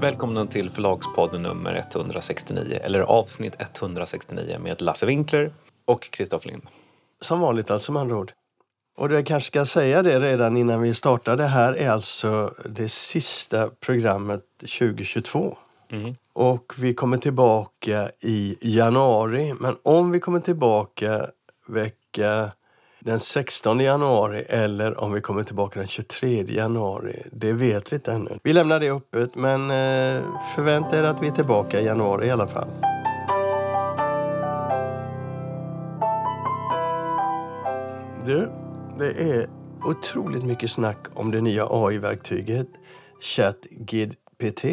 Välkomna till Förlagspodden nummer 169, eller avsnitt 169 med Lasse Winkler och Kristoffer Lind. Som vanligt alltså med andra ord. Och jag kanske ska säga det redan innan vi startar. Det här är alltså det sista programmet 2022. Mm. Och vi kommer tillbaka i januari. Men om vi kommer tillbaka vecka den 16 januari eller om vi kommer tillbaka den 23 januari, det vet vi inte ännu. Vi lämnar det öppet, men eh, förvänta er att vi är tillbaka i januari i alla fall. Du, det är otroligt mycket snack om det nya AI-verktyget ChatGPT.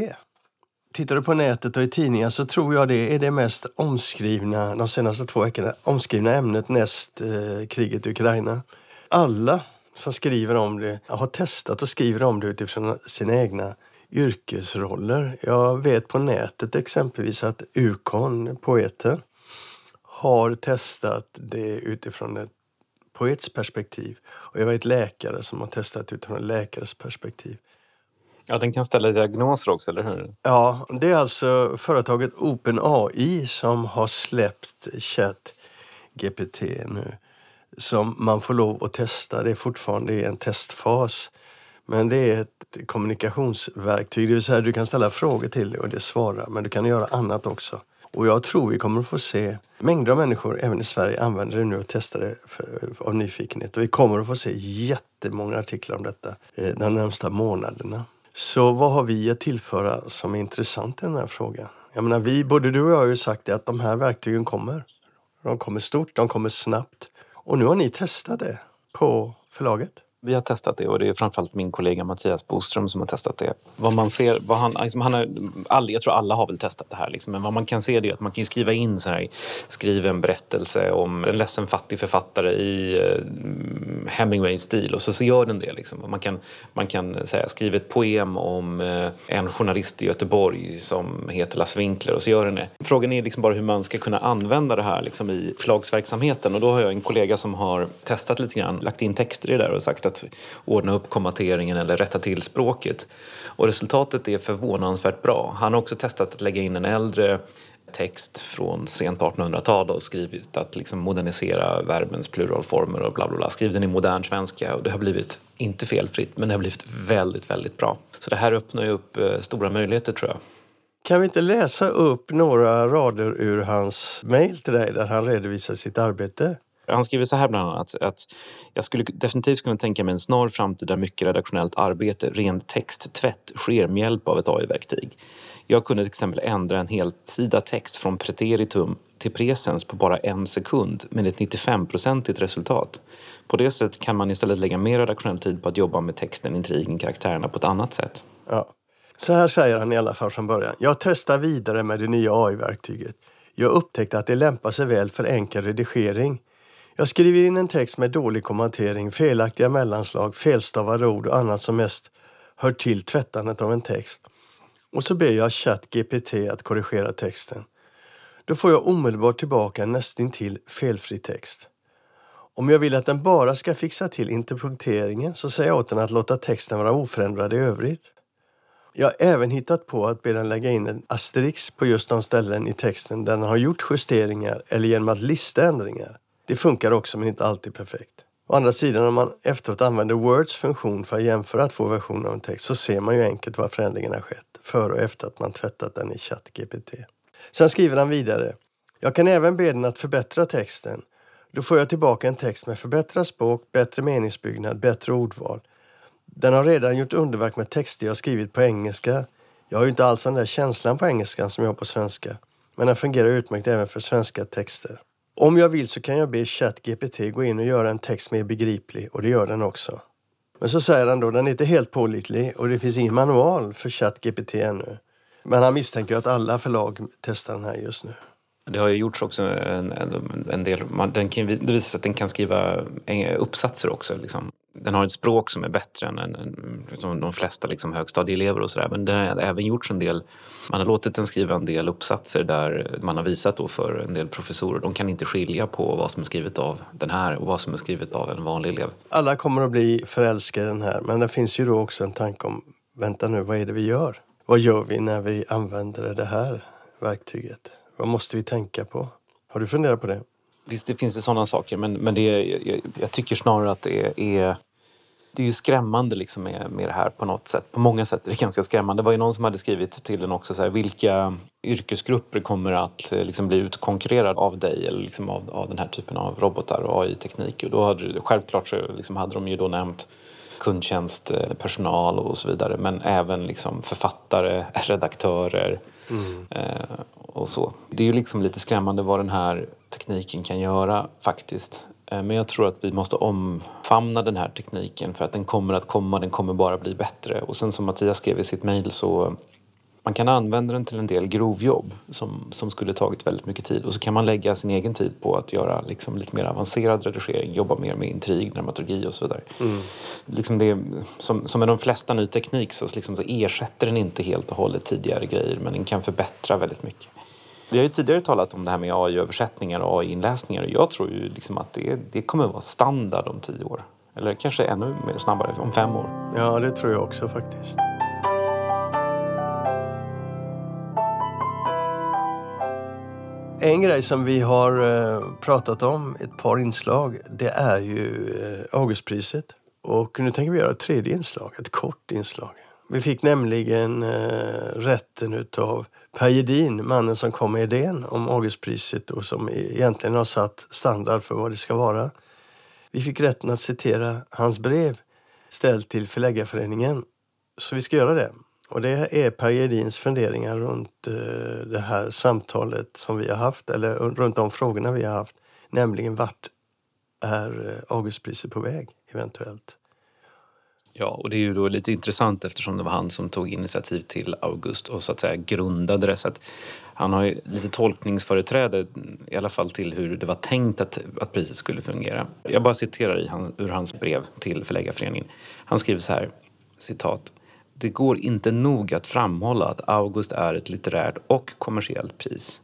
Tittar du på nätet och i tidningar så tror jag det är det mest omskrivna, de senaste två veckorna, omskrivna ämnet näst eh, kriget i Ukraina. Alla som skriver om det har testat och skriver om det utifrån sina egna yrkesroller. Jag vet på nätet exempelvis att Ukon, poeten, har testat det utifrån ett poets perspektiv. Och jag vet läkare som har testat utifrån en läkares perspektiv. Ja, den kan ställa diagnoser också, eller hur? Ja, det är alltså företaget OpenAI som har släppt ChatGPT nu. Som man får lov att testa. Det är fortfarande i en testfas. Men det är ett kommunikationsverktyg, det vill säga du kan ställa frågor till det och det svarar. Men du kan göra annat också. Och jag tror vi kommer att få se mängder av människor, även i Sverige, använder det nu och testar det för, av nyfikenhet. Och vi kommer att få se jättemånga artiklar om detta eh, de närmsta månaderna. Så vad har vi att tillföra som är intressant i den här frågan? Jag menar, vi, både du och jag har ju sagt det att de här verktygen kommer. De kommer stort, de kommer snabbt. Och nu har ni testat det på förlaget. Vi har testat det och det är framförallt min kollega Mattias Boström som har testat det. Vad man ser, vad han, liksom han har, all, jag tror alla har väl testat det här, liksom, men vad man kan se det är att man kan skriva in så här, skriv en berättelse om en ledsen fattig författare i eh, Hemingways stil och så, så gör den det. Liksom. Man kan, man kan eh, säga, skriv ett poem om eh, en journalist i Göteborg som heter Lasse Winkler och så gör den det. Frågan är liksom bara hur man ska kunna använda det här liksom, i förlagsverksamheten och då har jag en kollega som har testat lite grann, lagt in texter i det där och sagt att ordna upp kommateringen eller rätta till språket. Och resultatet är förvånansvärt bra. Han har också testat att lägga in en äldre text från sent 1800-tal och skrivit att liksom modernisera verbens pluralformer och bla bla bla. Skriv den i modern svenska och det har blivit, inte felfritt, men det har blivit väldigt, väldigt bra. Så det här öppnar ju upp eh, stora möjligheter tror jag. Kan vi inte läsa upp några rader ur hans mejl till dig där han redovisar sitt arbete? Han skriver så här bland annat att jag skulle definitivt kunna tänka mig en snar framtid där mycket redaktionellt arbete, ren texttvätt, sker med hjälp av ett AI-verktyg. Jag kunde till exempel ändra en hel sida text från preteritum till presens på bara en sekund med ett 95-procentigt resultat. På det sättet kan man istället lägga mer redaktionell tid på att jobba med texten, intrigen, karaktärerna på ett annat sätt. Ja. Så här säger han i alla fall från början. Jag testar vidare med det nya AI-verktyget. Jag upptäckte att det lämpar sig väl för enkel redigering. Jag skriver in en text med dålig kommentering, felaktiga mellanslag, felstavade ord och annat som mest hör till tvättandet av en text. Och så ber jag ChatGPT att korrigera texten. Då får jag omedelbart tillbaka en nästintill felfri text. Om jag vill att den bara ska fixa till interpunkteringen så säger jag åt den att låta texten vara oförändrad i övrigt. Jag har även hittat på att be den lägga in en asterix på just de ställen i texten där den har gjort justeringar eller genom att lista ändringar. Det funkar också men inte alltid perfekt. Å andra sidan om man efteråt använder Words funktion för att jämföra två versioner av en text så ser man ju enkelt var förändringen har skett före och efter att man tvättat den i ChatGPT. Sen skriver han vidare. Jag kan även be den att förbättra texten. Då får jag tillbaka en text med förbättrat språk, bättre meningsbyggnad, bättre ordval. Den har redan gjort underverk med texter jag skrivit på engelska. Jag har ju inte alls den där känslan på engelskan som jag har på svenska. Men den fungerar utmärkt även för svenska texter. Om jag vill så kan jag be ChatGPT gå in och göra en text mer begriplig och det gör den också. Men så säger han då, den är inte helt pålitlig och det finns ingen manual för ChatGPT ännu. Men han misstänker att alla förlag testar den här just nu. Det har ju gjorts också en, en, en del, man, den kan, det visar sig att den kan skriva uppsatser också. Liksom. Den har ett språk som är bättre än, än liksom de flesta liksom, högstadieelever och sådär. Men den har även gjorts en del, man har låtit den skriva en del uppsatser där man har visat då för en del professorer, de kan inte skilja på vad som är skrivet av den här och vad som är skrivet av en vanlig elev. Alla kommer att bli förälskade i den här, men det finns ju då också en tanke om, vänta nu, vad är det vi gör? Vad gör vi när vi använder det här verktyget? Vad måste vi tänka på? Har du funderat på det? Visst, det finns det sådana saker, men, men det jag, jag tycker snarare att det är det är ju skrämmande liksom med, med det här på något sätt. På många sätt är det ganska skrämmande. Det var ju någon som hade skrivit till den också så här, vilka yrkesgrupper kommer att eh, liksom bli utkonkurrerade av dig eller liksom av, av den här typen av robotar och AI-teknik. Och då hade, självklart så liksom hade de ju då nämnt kundtjänstpersonal eh, och så vidare men även liksom författare, redaktörer mm. eh, och så. Det är ju liksom lite skrämmande vad den här tekniken kan göra faktiskt. Eh, men jag tror att vi måste omfamna den här tekniken för att den kommer att komma, den kommer bara bli bättre. Och sen som Mattias skrev i sitt mejl så man kan använda den till en del grovjobb som, som skulle tagit väldigt mycket tid och så kan man lägga sin egen tid på att göra liksom lite mer avancerad redigering, jobba mer med intrig, dramaturgi och så vidare. Mm. Liksom det, som, som med de flesta ny teknik så, liksom, så ersätter den inte helt och hållet tidigare grejer men den kan förbättra väldigt mycket. Vi har ju tidigare talat om det här med AI-översättningar och AI-inläsningar och jag tror ju liksom att det, det kommer vara standard om tio år. Eller kanske ännu mer snabbare, om fem år. Ja, det tror jag också faktiskt. En grej som vi har eh, pratat om, ett par inslag, det är ju eh, Augustpriset. Och nu tänker vi göra ett tredje inslag, ett kort inslag. Vi fick nämligen eh, rätten utav Per Gedin, mannen som kom med idén om Augustpriset och som e-, egentligen har satt standard för vad det ska vara. Vi fick rätten att citera hans brev ställt till Förläggarföreningen. Så vi ska göra det. Och det är Per Gedins funderingar runt eh, det här samtalet som vi har haft, eller eh, runt de frågorna vi har haft. Nämligen vart är eh, Augustpriset på väg eventuellt? Ja, och det är ju då lite intressant eftersom det var han som tog initiativ till August och så att säga grundade det. Så att han har ju lite tolkningsföreträde i alla fall till hur det var tänkt att, att priset skulle fungera. Jag bara citerar i hans, ur hans brev till Förläggarföreningen. Han skriver så här, citat. Det går inte nog att framhålla att August är ett litterärt och kommersiellt pris.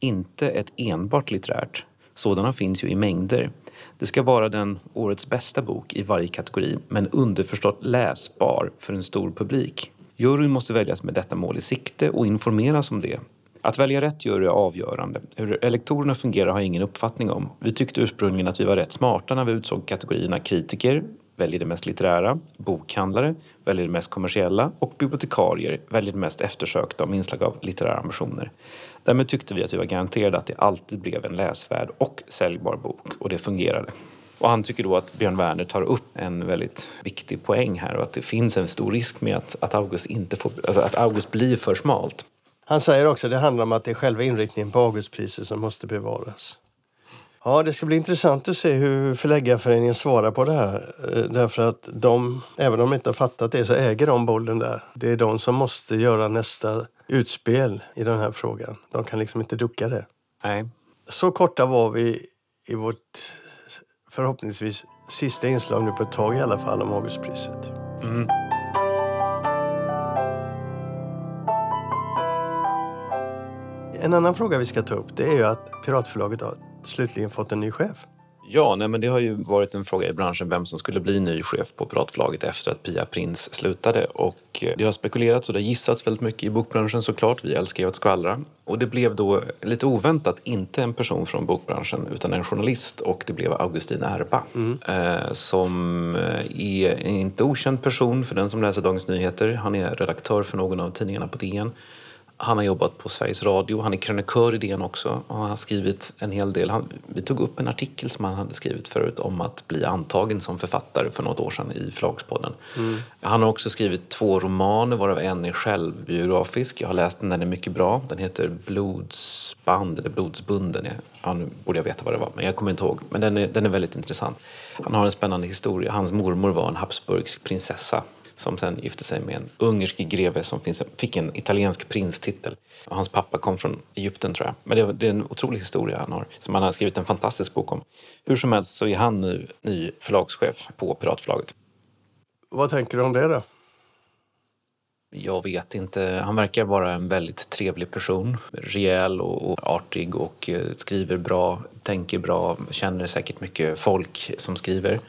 Inte ett enbart litterärt. Sådana finns ju i mängder. Det ska vara den årets bästa bok i varje kategori men underförstått läsbar för en stor publik. Juryn måste väljas med detta mål i sikte och informeras om det. Att välja rätt jury är avgörande. Hur elektorerna fungerar har jag ingen uppfattning om. Vi tyckte ursprungligen att vi var rätt smarta när vi utsåg kategorierna kritiker, väljer det mest litterära, bokhandlare, väljer det mest kommersiella och bibliotekarier väljer det mest eftersökta om inslag av litterära ambitioner. Därmed tyckte vi att vi var garanterade att det alltid blev en läsvärd och säljbar bok och det fungerade. Och han tycker då att Björn Werner tar upp en väldigt viktig poäng här och att det finns en stor risk med att, att, August, inte får, alltså att August blir för smalt. Han säger också att det handlar om att det är själva inriktningen på Augustpriset som måste bevaras. Ja, det ska bli intressant att se hur Förläggarföreningen svarar på det här. Eh, därför att de, även om de inte har fattat det, så äger de bollen där. Det är de som måste göra nästa utspel i den här frågan. De kan liksom inte ducka det. Nej. Så korta var vi i vårt förhoppningsvis sista inslag nu på ett tag i alla fall om Augustpriset. Mm. En annan fråga vi ska ta upp det är ju att Piratförlaget har slutligen fått en ny chef. Ja, nej, men det har ju varit en fråga i branschen vem som skulle bli ny chef på Piratförlaget efter att Pia Prins slutade. Och eh, det har spekulerats och det har gissats väldigt mycket i bokbranschen såklart. Vi älskar ju att skvallra. Och det blev då lite oväntat inte en person från bokbranschen utan en journalist och det blev Augustin Erba. Mm. Eh, som eh, är en inte okänd person för den som läser Dagens Nyheter. Han är redaktör för någon av tidningarna på DN. Han har jobbat på Sveriges Radio, han är krönikör i DN också och har skrivit en hel del. Han, vi tog upp en artikel som han hade skrivit förut om att bli antagen som författare för något år sedan i Förlagspodden. Mm. Han har också skrivit två romaner varav en är självbiografisk. Jag har läst den, den är mycket bra. Den heter Blodsband eller Blodsbunden. Ja, nu borde jag veta vad det var men jag kommer inte ihåg. Men den är, den är väldigt intressant. Han har en spännande historia. Hans mormor var en habsburgsk prinsessa som sen gifte sig med en ungersk greve som fick en italiensk prinstitel. Och hans pappa kom från Egypten tror jag. Men det, det är en otrolig historia han har, som han har skrivit en fantastisk bok om. Hur som helst så är han nu ny förlagschef på Piratförlaget. Vad tänker du om det då? Jag vet inte. Han verkar vara en väldigt trevlig person. Rejäl och artig och eh, skriver bra, tänker bra, känner säkert mycket folk som skriver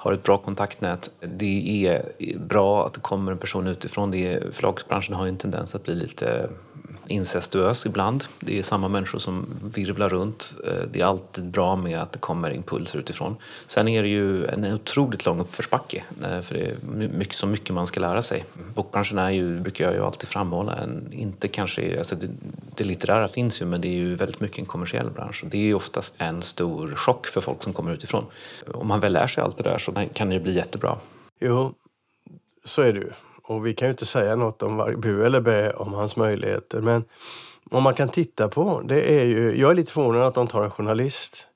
har ett bra kontaktnät. Det är bra att det kommer en person utifrån. Det är, förlagsbranschen har ju en tendens att bli lite incestuös ibland. Det är samma människor som virvlar runt. Eh, det är alltid bra med att det kommer impulser utifrån. Sen är det ju en otroligt lång uppförsbacke eh, för det är mycket, så mycket man ska lära sig. Bokbranschen är ju, brukar jag ju alltid framhålla, en, inte kanske, alltså det, det litterära finns ju men det är ju väldigt mycket en kommersiell bransch. Och det är ju oftast en stor chock för folk som kommer utifrån. Om man väl lär sig allt det där så kan det ju bli jättebra. Jo, så är det ju. Och vi kan ju inte säga något om bu eller bä om hans möjligheter. Men om man kan titta på, det är ju... Jag är lite förvånad att de tar en journalist.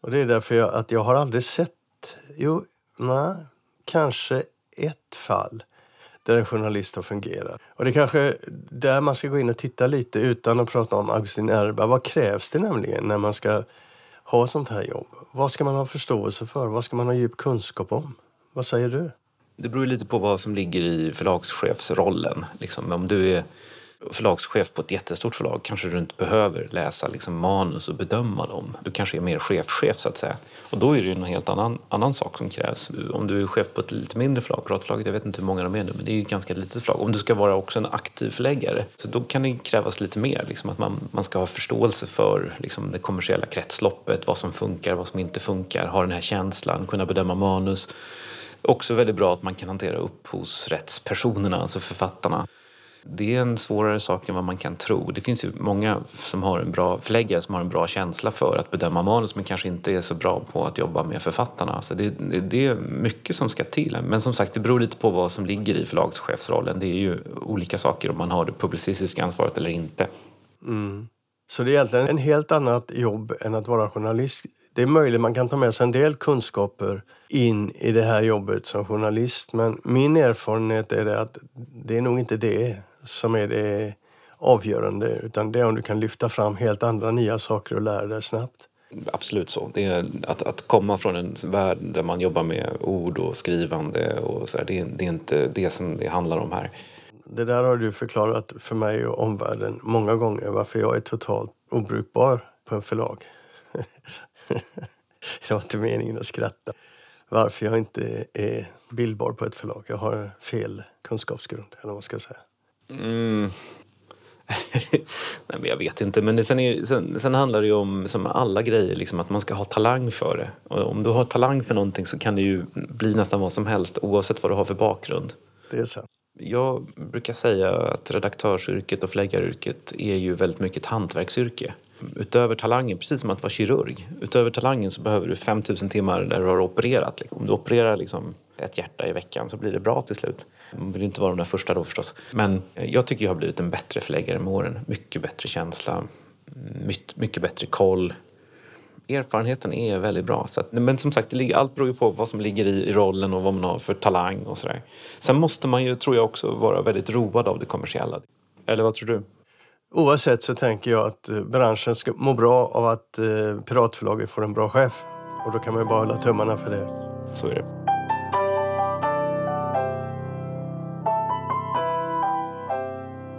Och det är därför jag, att jag har aldrig sett... Jo, nej, kanske ett fall där en journalist har fungerat. Och det är kanske där man ska gå in och titta lite utan att prata om Augustin Erba. Vad krävs det nämligen när man ska ha sånt här jobb? Vad ska man ha förståelse för? Vad ska man ha djup kunskap om? Vad säger du? Det beror lite på vad som ligger i förlagschefsrollen. Liksom, om du är förlagschef på ett jättestort förlag kanske du inte behöver läsa liksom, manus och bedöma dem. Du kanske är mer chefchef så att säga. Och då är det ju en helt annan, annan sak som krävs. Om du är chef på ett lite mindre förlag, Piratförlaget, jag vet inte hur många de är nu, men det är ju ett ganska litet förlag. Om du ska vara också en aktiv förläggare, så då kan det krävas lite mer. Liksom, att man, man ska ha förståelse för liksom, det kommersiella kretsloppet, vad som funkar, vad som inte funkar, ha den här känslan, kunna bedöma manus. Också väldigt bra att man kan hantera upphovsrättspersonerna, alltså författarna. Det är en svårare sak än vad man kan tro. Det finns ju många som har en bra förläggare som har en bra känsla för att bedöma manus men kanske inte är så bra på att jobba med författarna. Så det, det är mycket som ska till. Men som sagt, det beror lite på vad som ligger i förlagschefsrollen. Det är ju olika saker om man har det publicistiska ansvaret eller inte. Mm. Så det är egentligen en helt annat jobb än att vara journalist. Det är möjligt man kan ta med sig en del kunskaper in i det här jobbet som journalist. Men min erfarenhet är att det är nog inte det som är det avgörande. Utan det är om du kan lyfta fram helt andra nya saker och lära dig snabbt. Absolut så. Det är att, att komma från en värld där man jobbar med ord och skrivande och så där, det, det är inte det som det handlar om här. Det där har du förklarat för mig och omvärlden många gånger varför jag är totalt obrukbar på en förlag. det var inte meningen att skratta. Varför jag inte är bildbar på ett förlag. Jag har fel kunskapsgrund, eller vad man ska säga. Mm. Nej, men jag vet inte. Men det, sen, är, sen, sen, handlar det ju om, som alla grejer, liksom, att man ska ha talang för det. Och om du har talang för någonting så kan det ju bli nästan vad som helst oavsett vad du har för bakgrund. Det är sant. Jag brukar säga att redaktörsyrket och förläggaryrket är ju väldigt mycket ett hantverksyrke. Utöver talangen, precis som att vara kirurg, utöver talangen så behöver du 5000 timmar där du har opererat. Liksom. Om du opererar liksom ett hjärta i veckan så blir det bra till slut. Man vill inte vara de där första då förstås. Men eh, jag tycker jag har blivit en bättre förläggare med åren. Mycket bättre känsla, mycket bättre koll. Erfarenheten är väldigt bra. Så att, men som sagt, allt beror ju på vad som ligger i, i rollen och vad man har för talang och sådär. Sen måste man ju, tror jag, också vara väldigt road av det kommersiella. Eller vad tror du? Oavsett så tänker jag att eh, branschen ska må bra av att eh, Piratförlaget får en bra chef. Och då kan man ju bara hålla tummarna för det. Så är det.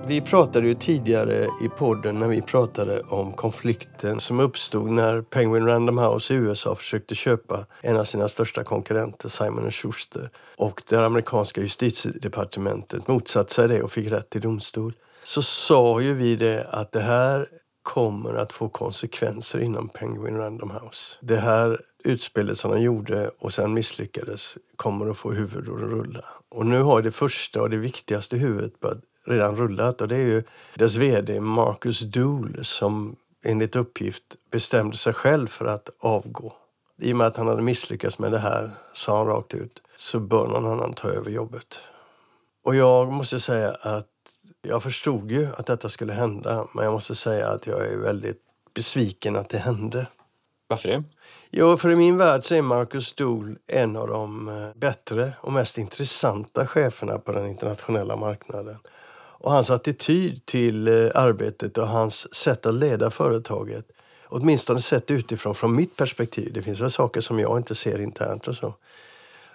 Vi pratade ju tidigare i podden när vi pratade om konflikten som uppstod när Penguin Random House i USA försökte köpa en av sina största konkurrenter, Simon Schuster. Och det amerikanska justitiedepartementet motsatte sig det och fick rätt i domstol. Så sa ju vi det att det här kommer att få konsekvenser inom Penguin Random House. Det här utspelet som de gjorde och sen misslyckades kommer att få huvudet att rulla. Och nu har det första och det viktigaste huvudet börjat redan rullat och det är ju dess vd Marcus Dool som enligt uppgift bestämde sig själv för att avgå. I och med att han hade misslyckats med det här, sa han rakt ut, så bör någon annan ta över jobbet. Och jag måste säga att jag förstod ju att detta skulle hända, men jag måste säga att jag är väldigt besviken att det hände. Varför det? Jo, för i min värld så är Marcus Dool en av de eh, bättre och mest intressanta cheferna på den internationella marknaden. Och hans attityd till eh, arbetet och hans sätt att leda företaget, åtminstone sett utifrån från mitt perspektiv, det finns väl saker som jag inte ser internt och så,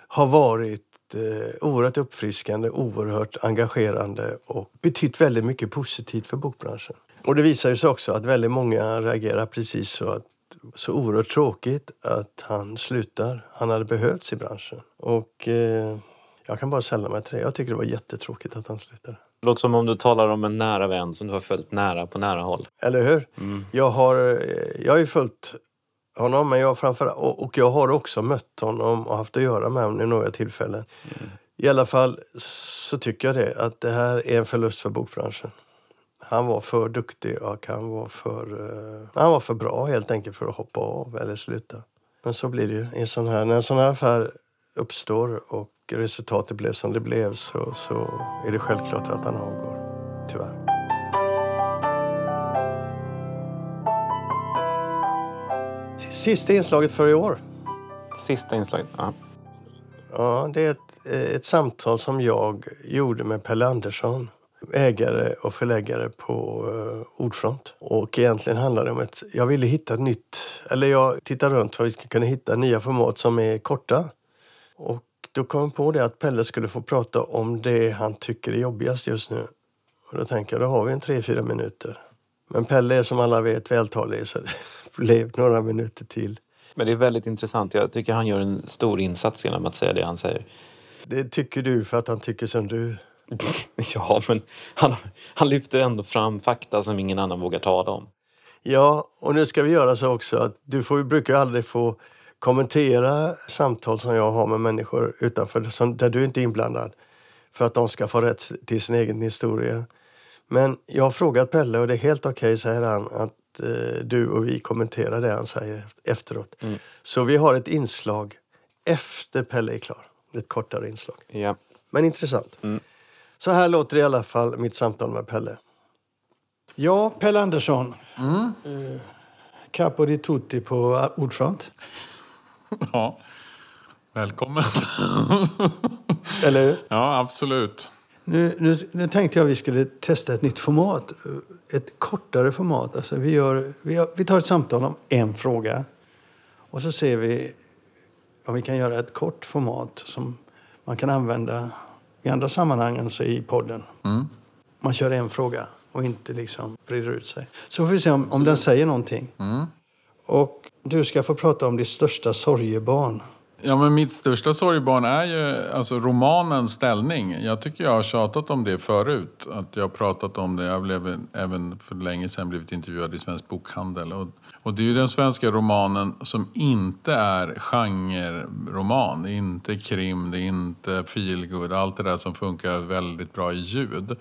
har varit eh, oerhört uppfriskande, oerhört engagerande och betytt väldigt mycket positivt för bokbranschen. Och det visar sig också att väldigt många reagerar precis så att så oerhört tråkigt att han slutar. Han hade behövts i branschen. Och eh, jag kan bara sälla mig till det. Jag tycker det var jättetråkigt att han slutade. Det låter som om du talar om en nära vän som du har följt nära på nära håll. Eller hur? Jag har eh, jag har ju följt honom, men jag framför, och, och jag har också mött honom och haft att göra med honom i några tillfällen. I alla fall så tycker jag det, att det här är en förlust för bokbranschen. Han var för duktig och han var för, eh, han var för bra helt enkelt för att hoppa av eller sluta. Men så blir det ju. I en sån här, när en sån här affär uppstår och resultatet blev som det blev så, så är det självklart att han avgår. Tyvärr. Sista inslaget för i år. Sista inslaget. Ja. Ja, det är ett, eh, ett samtal som jag gjorde med Pelle Andersson, ägare och förläggare på uh, Ordfront. Och egentligen handlar det om att jag ville hitta ett nytt, eller jag tittar runt för att vi ska kunna hitta nya format som är korta. Och då kom jag på det att Pelle skulle få prata om det han tycker är jobbigast just nu. Och då tänker jag, då har vi en tre, fyra minuter. Men Pelle är som alla vet vältalig så blev några minuter till. Men det är väldigt intressant. Jag tycker han gör en stor insats genom att säga det han säger. Det tycker du för att han tycker som du. Ja, men han, han lyfter ändå fram fakta som ingen annan vågar tala om. Ja, och nu ska vi göra så också att du får, brukar aldrig få kommentera samtal som jag har med människor utanför, som, där du inte är inblandad. För att de ska få rätt till sin egen historia. Men jag har frågat Pelle och det är helt okej, säger han, att eh, du och vi kommenterar det han säger efteråt. Så vi har ett inslag efter Pelle är klar. Ett kortare inslag. Ja. Men intressant. Så här låter i alla fall mitt samtal med Pelle. Ja, Pelle Andersson. Eh, Capo di tutti på Ordfront. Ja. Välkommen. Eller hur? ja, absolut. Nu, nu, nu tänkte jag att vi skulle testa ett nytt format. Ett kortare format. Alltså vi, gör, vi, har, vi tar ett samtal om en fråga. Och så ser vi om vi kan göra ett kort format som man kan använda i andra sammanhang än så i podden. Man kör en fråga och inte liksom breder ut sig. Så får vi se om, om den säger någonting. Och du ska få prata om ditt största sorgebarn. Ja, men mitt största sorgbarn är ju alltså romanens ställning. Jag tycker jag har tjatat om det förut. Att jag har pratat om det. Jag blev även för länge sedan blivit intervjuad i Svensk Bokhandel. Och, och det är ju den svenska romanen som inte är genre-roman. Det är inte krim, det är inte feelgood. Allt det där som funkar väldigt bra i ljud.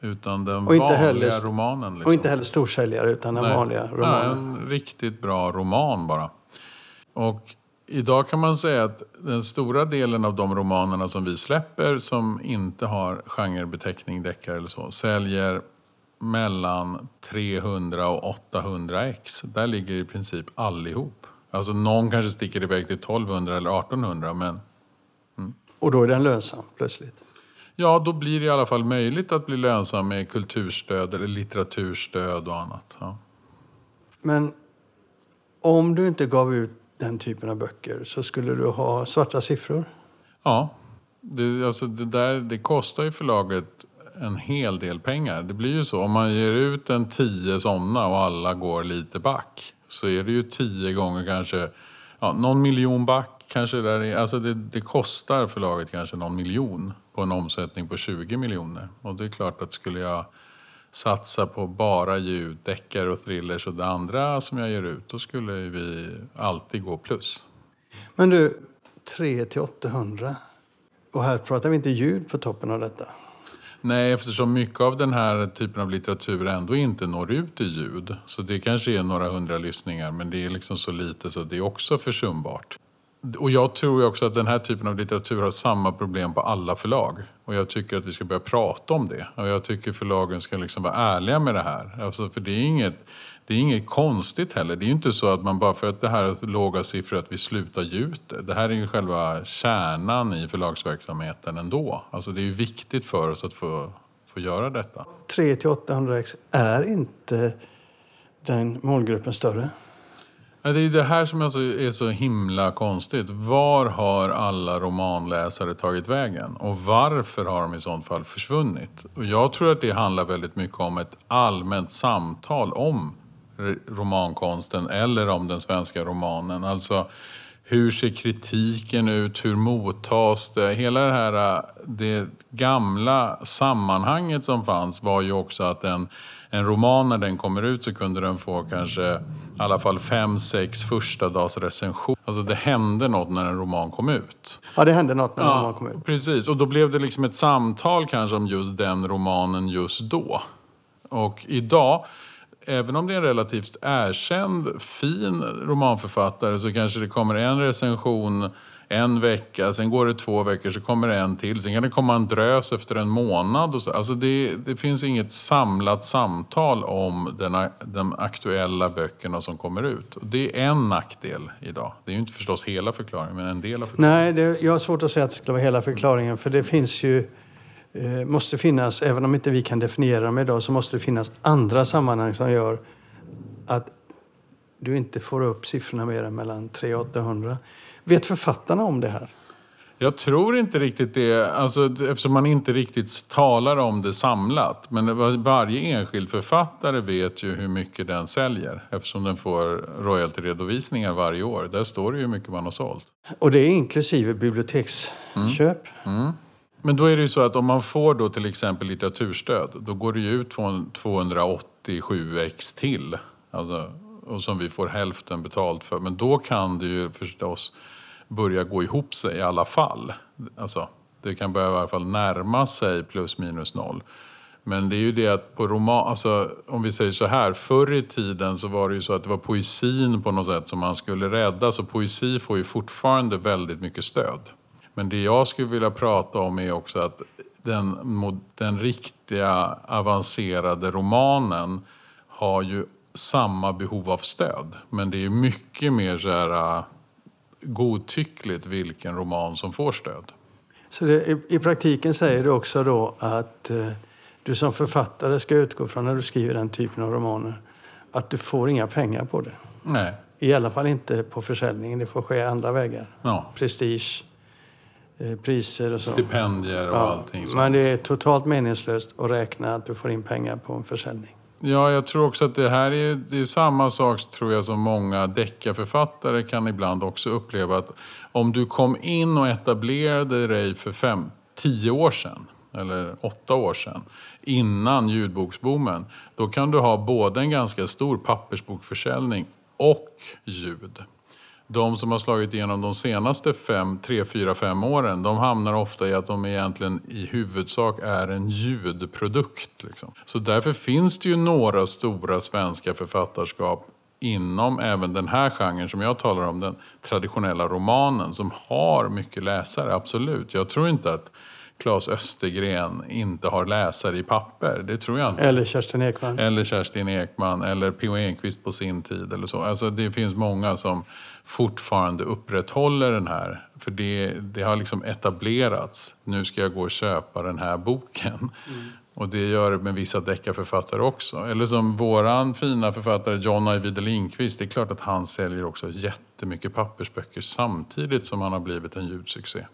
Utan den Och inte vanliga heller- romanen. Liksom. Och inte heller storsäljare utan den Nej. vanliga Nej, romanen. en riktigt bra roman bara. Och idag kan man säga att den stora delen av de romanerna som vi släpper som inte har genrebeteckning, deckare eller så, säljer mellan 300 och 800 ex. Där ligger i princip allihop. Alltså någon kanske sticker iväg till 1200 eller 1800 men Och då är den lönsam plötsligt. ja, då blir det i alla fall möjligt att bli lönsam med kulturstöd eller litteraturstöd och annat. Ja. Men om du inte gav ut den typen av böcker så skulle du ha svarta siffror. Ja, det, alltså det, där, det kostar ju förlaget en hel del pengar. Det blir ju så. Om man ger ut en tio sådana och alla går lite back så är det ju tio gånger kanske ja, någon miljon back. Kanske där är, alltså det, det kostar förlaget kanske någon miljon på en omsättning på 20 miljoner. Och det är klart att skulle jag satsa på bara ljud, deckare och thrillers och det andra som jag ger ut, då skulle vi alltid gå plus. Men du, 3 till 800. Och här pratar vi inte ljud på toppen av detta. Nej, eftersom mycket av den här typen av litteratur ändå inte når ut i ljud. Så det kanske är några hundra lyssningar, men det är liksom så lite så det är också försumbart. Och jag tror också att den här typen av litteratur har samma problem på alla förlag. Och jag tycker att vi ska börja prata om det. Och jag tycker förlagen ska liksom vara ärliga med det här. Alltså, för det är inget, det är inget konstigt heller. Det är ju inte så att man bara för att det här är låga siffror att vi slutar ge ut det. Det här är ju själva kärnan i förlagsverksamheten ändå. Alltså det är ju viktigt för oss att få, få göra detta. 3-800 ex är inte den målgruppen större. Det är det här som är så himla konstigt. Var har alla romanläsare tagit vägen? Och varför har de i sånt fall försvunnit? Och jag tror att det handlar väldigt mycket om ett allmänt samtal om romankonsten eller om den svenska romanen. Alltså hur ser kritiken ut? Hur mottas det? Hela det här äh, det gamla sammanhanget som fanns var ju också att en, en roman när den kommer ut så kunde den få kanske i alla fall fem, sex första dags recension. Alltså det hände något när en roman kom ut. Ja, det hände något när en Ja, roman kom ut. Precis, och då blev det liksom ett samtal kanske om just den romanen just då. Och idag, även om det är en relativt erkänd, fin romanförfattare så kanske det kommer en recension en vecka, sen går det två veckor, så kommer det en till. Sen kan det komma en drös efter en månad. Och så. Alltså det, det finns inget samlat samtal om den, de aktuella böckerna som kommer ut. Och det är en nackdel idag. Det är ju inte förstås hela förklaringen, men en del av förklaringen. Nej, det, jag har svårt att säga att det skulle vara hela förklaringen. För det finns ju, eh, måste finnas, även om inte vi kan definiera dem idag, så måste det finnas andra sammanhang som gör att du inte får upp siffrorna mer än mellan 300 och 800. Vet författarna om det här? Jag tror inte riktigt det, alltså, eftersom man inte riktigt talar om det samlat. Men var- varje enskild författare vet ju hur mycket den säljer eftersom den får royaltyredovisningar varje år. Där står det ju hur mycket man har sålt. Och det är inklusive biblioteksköp. Men då är det ju så att om man får då till exempel litteraturstöd, då går det ju ut från 287 ex till. Alltså, och som vi får hälften betalt för. Men då kan det ju förstås börja gå ihop sig i alla fall. Alltså, det kan börja i alla fall närma sig plus minus noll. Men det är ju det att på roman, alltså om vi säger så här, förr i tiden så var det ju så att det var poesin på något sätt som man skulle rädda. Så poesi får ju fortfarande väldigt mycket stöd. Men det jag skulle vilja prata om är också att den, den riktiga avancerade romanen har ju samma behov av stöd. Men det är mycket mer så här, godtyckligt vilken roman som får stöd. Så det, i, i praktiken säger du också då att eh, du som författare ska utgå från när du skriver den typen av romaner att du får inga pengar på det. Nej, I alla fall inte på försäljningen. Det får ske andra vägar. ja. Prestige, eh, priser och så. Stipendier och Ja, allting. sånt. men det är totalt meningslöst att räkna att du får in pengar på en försäljning. Ja, jag tror också att det här är, det är samma sak tror jag som många deckarförfattare kan ibland också uppleva. att Om du kom in och etablerade dig för fem, tio år sedan eller åtta år sedan innan ljudboksboomen. Då kan du ha både en ganska stor pappersbokförsäljning och ljud. De som har slagit igenom de senaste fem, tre, fyra, fem åren, de hamnar ofta i att de egentligen i huvudsak är en ljudprodukt. Liksom. Så därför finns det ju några stora svenska författarskap inom även den här genren som jag talar om, den traditionella romanen, som har mycket läsare, absolut. Jag tror inte att Claes Östergren inte har läsare i papper, det tror jag inte. Eller Kerstin Ekman. Eller Kerstin Ekman eller P.O. Enquist på sin tid eller så. Alltså det finns många som fortfarande upprätthåller den här. För det, det har liksom etablerats. Nu ska jag gå och köpa den här boken. Och det gör det med vissa deckarförfattare också. Eller som våran fina författare John Ajvide Lindqvist. Det är klart att han säljer också jättemycket pappersböcker samtidigt som han har blivit en ljudsuccé.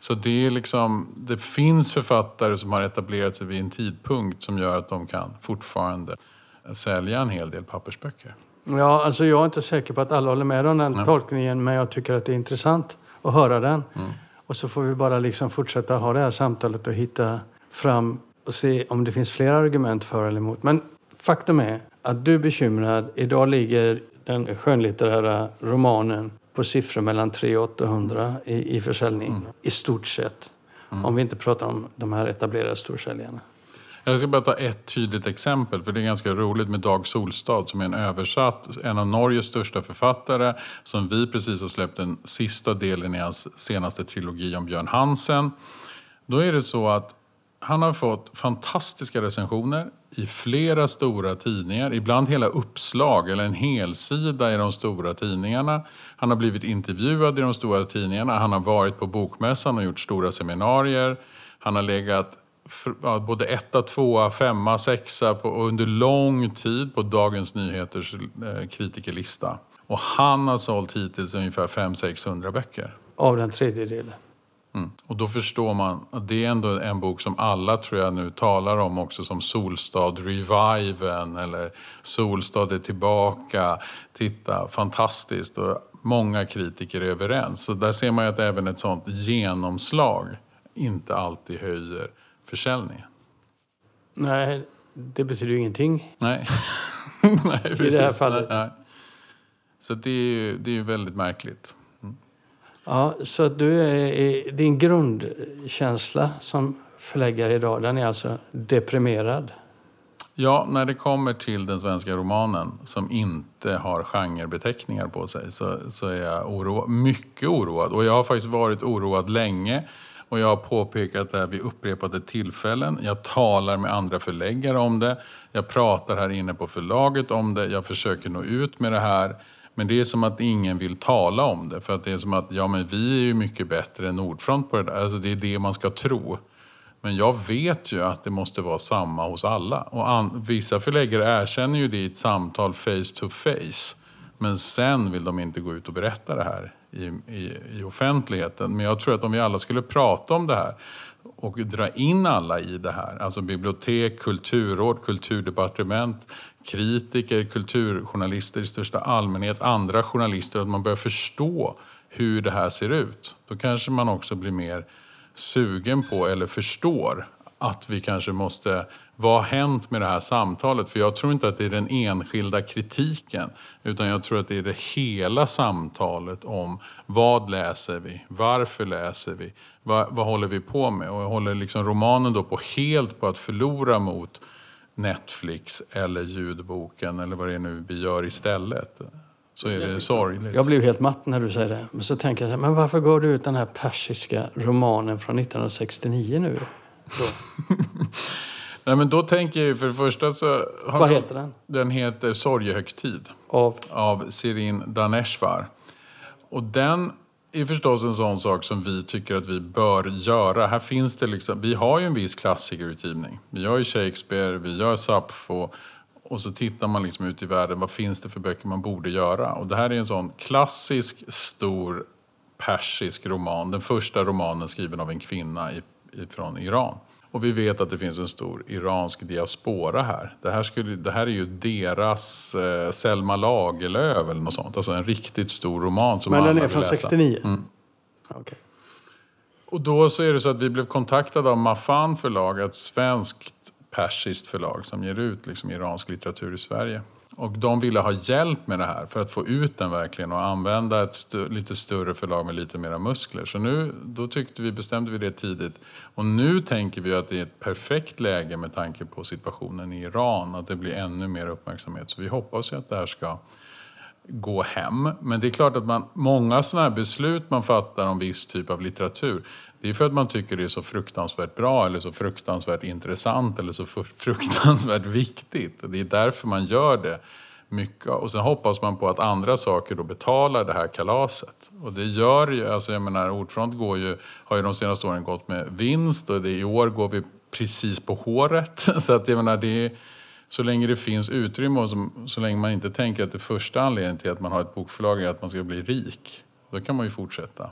Så det är liksom, det finns författare som har etablerat sig vid en tidpunkt som gör att de kan fortfarande sälja en hel del pappersböcker. Ja, alltså jag är inte säker på att alla håller med om den tolkningen, men jag tycker att det är intressant att höra den. Och så får vi bara liksom fortsätta ha det här samtalet och hitta fram och se om det finns fler argument för eller emot. Men faktum är att du är bekymrad. Idag ligger den skönlitterära romanen på siffror mellan 300 och 800 i, i försäljning, i stort sett. Om vi inte pratar om de här etablerade storsäljarna. Jag ska bara ta ett tydligt exempel, för det är ganska roligt med Dag Solstad som är en översatt, en av Norges största författare, som vi precis har släppt den sista delen i hans senaste trilogi om Björn Hansen. Då är det så att han har fått fantastiska recensioner i flera stora tidningar, ibland hela uppslag eller en helsida i de stora tidningarna. Han har blivit intervjuad i de stora tidningarna, han har varit på Bokmässan och gjort stora seminarier. Han har legat både etta, tvåa, femma, sexa på, och under lång tid på Dagens Nyheters eh, kritikerlista. Och han har sålt hittills ungefär 500-600 böcker. Av den tredjedelen. Mm. Och då förstår man att det är ändå en bok som alla tror jag nu talar om också som Solstad Reviven eller Solstad är tillbaka. Titta, fantastiskt. Och många kritiker är överens. Så där ser man ju att även ett sånt genomslag inte alltid höjer försäljningen. Nej, det betyder ju ingenting. Nej, Nej I det här fallet. Nej. Så det är ju det är ju väldigt märkligt. Ja, så du är, din grundkänsla som förläggare idag, den är alltså deprimerad? Ja, när det kommer till den svenska romanen som inte har genrebeteckningar på sig så, så är jag oro, mycket oroad. Och jag har faktiskt varit oroad länge. Och jag har påpekat det här vid upprepade tillfällen. Jag talar med andra förläggare om det. Jag pratar här inne på förlaget om det. Jag försöker nå ut med det här. Men det är som att ingen vill tala om det. För att det är som att, ja men vi är ju mycket bättre än Nordfront på det där. Alltså det är det man ska tro. Men jag vet ju att det måste vara samma hos alla. Och an, vissa förläggare erkänner ju det i ett samtal face to face. Men sen vill de inte gå ut och berätta det här i, i, i offentligheten. Men jag tror att om vi alla skulle prata om det här och dra in alla i det här, alltså bibliotek, kulturråd, kulturdepartement, kritiker, kulturjournalister i största allmänhet, andra journalister, att man börjar förstå hur det här ser ut. Då kanske man också blir mer sugen på eller förstår att vi kanske måste vad har hänt med det här samtalet? För jag tror inte att det är den enskilda kritiken utan jag tror att det är det hela samtalet om vad läser vi? Varför läser vi? Vad, vad håller vi på med? Och jag håller liksom romanen då på helt på att förlora mot Netflix eller ljudboken eller vad det är nu vi gör istället. Så är det sorgligt. Jag blev helt matt när du säger det. Men så tänker jag, men varför går du ut den här persiska romanen från 1969 nu? Nej, men då tänker jag för det första så... Vad heter den? Den heter Sorgehögtid. Av? Av Sirin Daneshvar. Och den är förstås en sån sak som vi tycker att vi bör göra. Här finns det liksom, vi har ju en viss klassikerutgivning. Vi gör ju Shakespeare, vi gör Sappho. Och så tittar man liksom ut i världen, vad finns det för böcker man borde göra? Och det här är en sån klassisk, stor persisk roman. Den första romanen skriven av en kvinna från Iran. Och vi vet att det finns en stor iransk diaspora här. Det här, skulle, det här är ju deras eh, Selma Lagerlöf eller något sånt. Alltså en riktigt stor roman som Men den är från läsa. 69? Mm. Okay. Och då så är det så att vi blev kontaktade av Mafan förlag, ett svenskt persiskt förlag som ger ut liksom iransk litteratur i Sverige. Och de ville ha hjälp med det här för att få ut den verkligen och använda ett st lite större förlag med lite mera muskler. Så nu, då tyckte vi, bestämde vi det tidigt. Och nu tänker vi att det är ett perfekt läge med tanke på situationen i Iran, att det blir ännu mer uppmärksamhet. Så vi hoppas ju att det här ska gå hem. Men det är klart att man, många sådana här beslut man fattar om viss typ av litteratur, det är för att man tycker det är så fruktansvärt bra eller så fruktansvärt intressant eller så fruktansvärt viktigt. Det är därför man gör det mycket. Och sen hoppas man på att andra saker då betalar det här kalaset. Och det gör ju, alltså jag menar Ordfront går ju, har ju de senaste åren gått med vinst och det, i år går vi precis på håret. Så att jag menar det är, så länge det finns utrymme och så, så länge man inte tänker att det första anledningen till att man har ett bokförlag är att man ska bli rik. Då kan man ju fortsätta.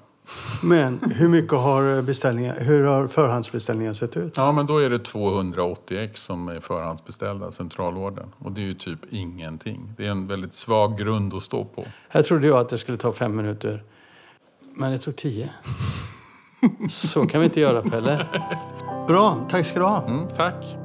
Men hur mycket har beställningar, hur har förhandsbeställningar sett ut? Ja, men då är det 280 ex som är förhandsbeställda, centralorden. Och det är ju typ ingenting. Det är en väldigt svag grund att stå på. Här trodde jag att det skulle ta fem minuter. Men det tog tio. Så kan vi inte göra, Pelle. Bra, tack ska du ha. Mm, tack.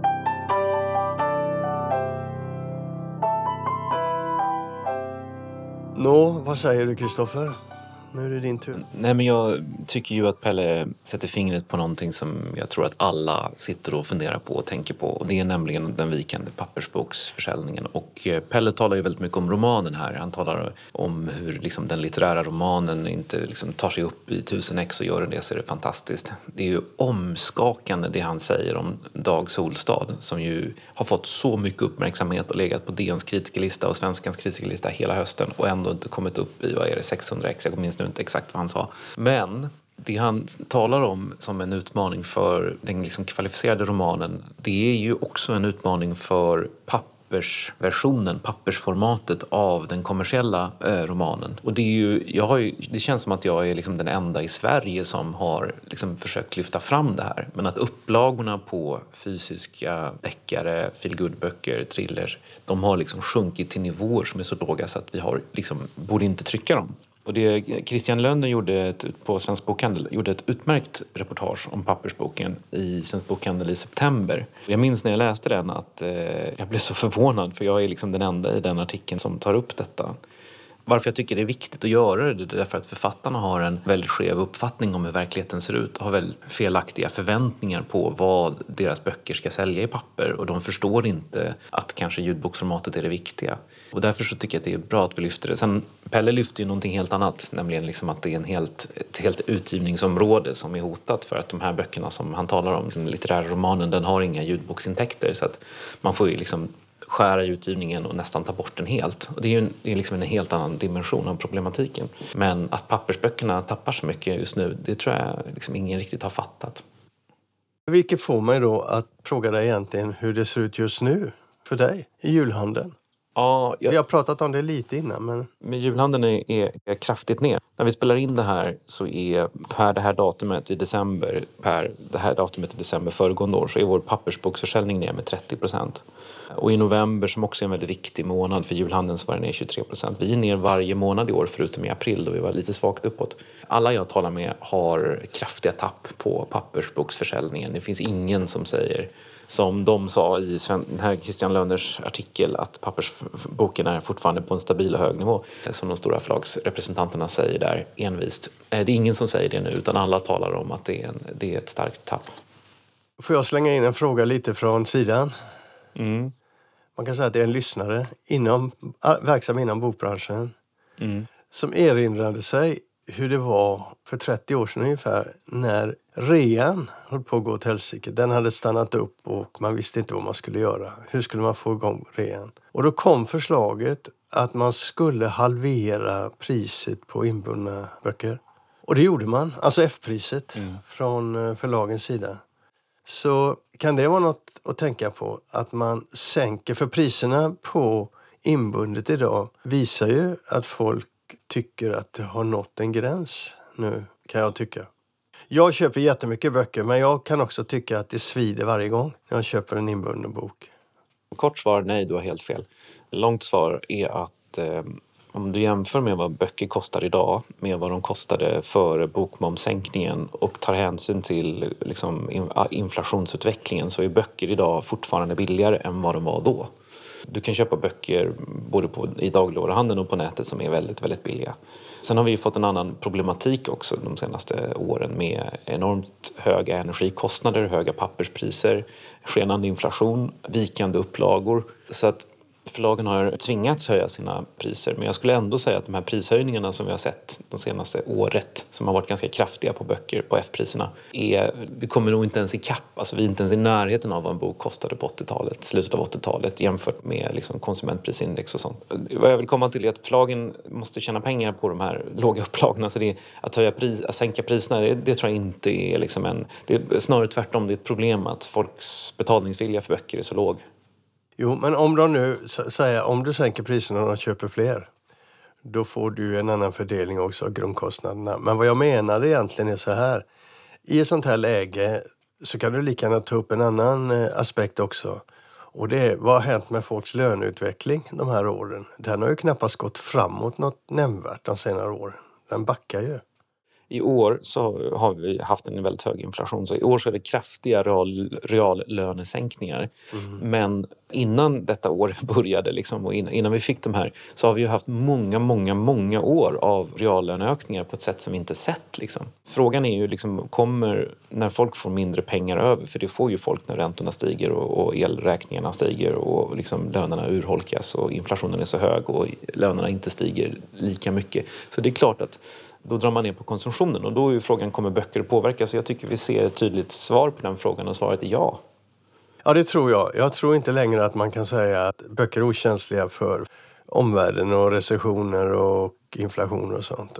Nå, vad säger du, Kristoffer? Nu är det din tur. Nej, men jag tycker ju att Pelle sätter fingret på någonting som jag tror att alla sitter och funderar på och tänker på. Och det är nämligen den vikande pappersboksförsäljningen. Och eh, Pelle talar ju väldigt mycket om romanen här. Han talar om hur liksom, den litterära romanen inte liksom, tar sig upp i tusen ex och gör det så är det fantastiskt. Det är ju omskakande det han säger om Dag Solstad som ju har fått så mycket uppmärksamhet och legat på DNs kritikerlista och Svenskans kritikerlista hela hösten och ändå inte kommit upp i, vad är det, 600 ex? Jag minns nu inte exakt vad han sa. Men det han talar om som en utmaning för den liksom kvalificerade romanen det är ju också en utmaning för pappersversionen, pappersformatet av den kommersiella eh, romanen. Och det, är ju, jag har ju, det känns som att jag är liksom den enda i Sverige som har liksom försökt lyfta fram det här. Men att upplagorna på fysiska deckare, feelgood-böcker, thrillers, de har liksom sjunkit till nivåer som är så låga så att vi har liksom, borde inte trycka dem. Och det, Christian Lönder gjorde ett, på Svensk Bokhandel gjorde ett utmärkt reportage om pappersboken i Svensk Bokhandel i september. Jag minns när jag läste den att eh, jag blev så förvånad för jag är liksom den enda i den artikeln som tar upp detta. Varför jag tycker det är viktigt att göra det, det är därför att författarna har en väldigt skev uppfattning om hur verkligheten ser ut och har väldigt felaktiga förväntningar på vad deras böcker ska sälja i papper och de förstår inte att kanske ljudboksformatet är det viktiga. Och därför så tycker jag att det är bra att vi lyfter det. Sen, Pelle lyfter ju någonting helt annat, nämligen liksom att det är en helt, ett helt utgivningsområde som är hotat för att de här böckerna som han talar om, liksom litterära romanen, den har inga ljudboksintäkter så att man får ju liksom skära i utgivningen och nästan ta bort den helt. Och det är ju en, det är liksom en helt annan dimension av problematiken. Men att pappersböckerna tappar så mycket just nu, det tror jag liksom ingen riktigt har fattat. Vilket får mig då att fråga dig egentligen hur det ser ut just nu för dig i julhandeln. Ja, jag, Vi har pratat om det lite innan men men julhandeln är, är, är kraftigt ner. När vi spelar in det här så är per det här datumet i december, per det här datumet i december föregående år så är vår pappersboksförsäljning ner med 30 procent. Och i november som också är en väldigt viktig månad för julhandeln så var den ner 23 procent. Vi är ner varje månad i år förutom i april då vi var lite svagt uppåt. Alla jag talar med har kraftiga tapp på pappersboksförsäljningen. Det finns ingen som säger som de sa i Sven, den här Christian Lönners artikel att pappersboken är fortfarande på en stabil och hög nivå. Som de stora förlagsrepresentanterna säger där envist. Eh, Det är ingen som säger det nu utan alla talar om att det är, en, det är ett starkt tapp. får jag slänga in en fråga lite från sidan? Mm. Man kan säga att det är en lyssnare inom, verksam inom bokbranschen Mm. som erinrade sig hur det var för 30 år sedan ungefär när rean höll på att gå åt helsike. Den hade stannat upp och man visste inte vad man skulle göra. Hur skulle man få igång rean? Och då kom förslaget att man skulle halvera priset på inbundna böcker. Och det gjorde man, alltså F-priset från eh, förlagens sida. Så kan det vara något att tänka på att man sänker, för priserna på inbundet idag visar ju att folk tycker att det har nått en gräns nu, kan jag tycka. Jag köper jättemycket böcker men jag kan också tycka att det svider varje gång när jag köper en inbunden bok. Kort svar, nej, du har helt fel. Långt svar är att eh, om du jämför med vad böcker kostar idag med vad de kostade före bokmomssänkningen och tar hänsyn till liksom, in- ah, inflationsutvecklingen så är böcker idag fortfarande billigare än vad de var då. Du kan köpa böcker både på, i dagligvaruhandeln och på nätet som är väldigt, väldigt billiga. Sen har vi ju fått en annan problematik också de senaste åren med enormt höga energikostnader, höga papperspriser, skenande inflation, vikande upplagor. Så att förlagen har tvingats höja sina priser. Men jag skulle ändå säga att de här prishöjningarna som vi har sett de senaste året, som har varit ganska kraftiga på böcker, på F-priserna, är, vi kommer nog inte ens ikapp. Alltså vi är inte ens i närheten av vad en bok kostade på 80-talet, slutet av 80-talet jämfört med liksom konsumentprisindex och sånt. Vad jag vill komma till är att förlagen måste tjäna pengar på de här låga upplagorna. Så det att, höja pris, att sänka priserna, det, det tror jag inte är liksom en... Det är snarare tvärtom, det är ett problem att folks betalningsvilja för böcker är så låg. Jo, men om de nu säger om du sänker priserna och de köper fler, då får du en annan fördelning också av grundkostnaderna. Men vad jag menar egentligen är så här. I ett sånt här läge så kan du lika gärna ta upp en annan eh, aspekt också. Och det är vad har hänt med folks löneutveckling de här åren? Den har ju knappast gått framåt något nämnvärt de senare åren. Den backar ju. I år så har vi haft en väldigt hög inflation så i år så är det kraftiga real, reallönesänkningar. Men innan detta år började liksom, och innan, innan vi fick de här så har vi haft många, många, många år av reallöneökningar på ett sätt som vi inte sett. Liksom. Frågan är ju liksom, kommer när folk får mindre pengar över, för det får ju folk när räntorna stiger och, och elräkningarna stiger och liksom lönerna urholkas och inflationen är så hög och lönerna inte stiger lika mycket. Så det är klart att då drar man ner på konsumtionen och då är frågan kommer böcker att påverkas? Jag tycker vi ser ett tydligt svar på den frågan och svaret är ja. Ja, det tror jag. Jag tror inte längre att man kan säga att böcker är okänsliga för omvärlden och recessioner och inflation och sånt.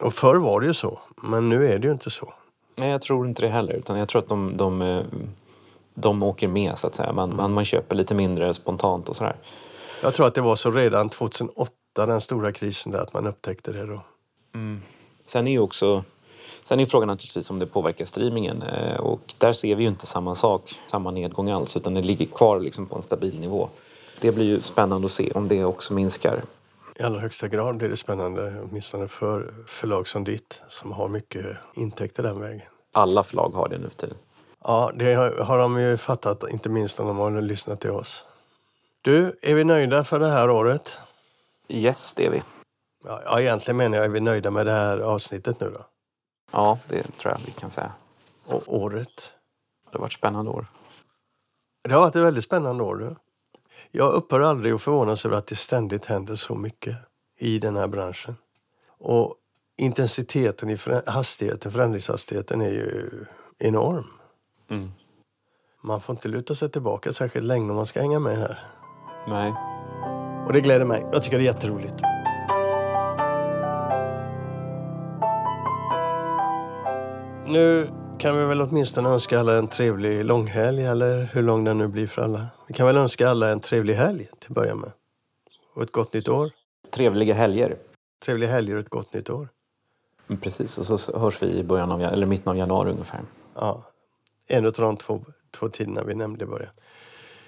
Och förr var det ju så, men nu är det ju inte så. Nej, jag tror inte det heller. Utan jag tror att de, de, eh, de åker med så att säga. Man, man, man köper lite mindre spontant och sådär. Jag tror att det var så redan 2008, den stora krisen där, att man upptäckte det då. Sen är ju också Sen är frågan naturligtvis om det påverkar streamingen eh, och där ser vi ju inte samma sak, samma nedgång alls utan det ligger kvar liksom på en stabil nivå. Det blir ju spännande att se om det också minskar. I allra högsta grad blir det spännande, åtminstone för förlag som ditt, som har mycket intäkter den vägen. Alla förlag har det nu för tiden. Ja, det har, har de ju fattat, inte minst om de har lyssnat till oss. Du, är vi nöjda för det här året? Yes, det är vi. Ja, egentligen menar jag, är vi nöjda med det här avsnittet nu då? Ja, det tror jag vi kan säga. Och året? Det har varit spännande år. Det har varit ett väldigt spännande år. Du. Jag upphör aldrig att förvånas över att det ständigt händer så mycket i den här branschen. Och intensiteten i förä- hastigheten, förändringshastigheten är ju enorm. Mm. Man får inte luta sig tillbaka särskilt länge om man ska hänga med här. Nej. Och det gläder mig. Jag tycker det är jätteroligt. Nu kan vi väl åtminstone önska alla en trevlig långhelg, eller hur lång den nu blir för alla. Vi kan väl önska alla en trevlig helg till att börja med. Och ett gott nytt år. Trevliga helger. Trevlig helg och ett gott nytt år. Mm, Precis, och så hörs vi i början av, eller mitten av januari ungefär. Ja, en av de två, två tiderna vi nämnde i början.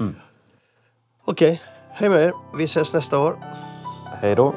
Mm. Okej, hej med er. Vi ses nästa år. Hej då!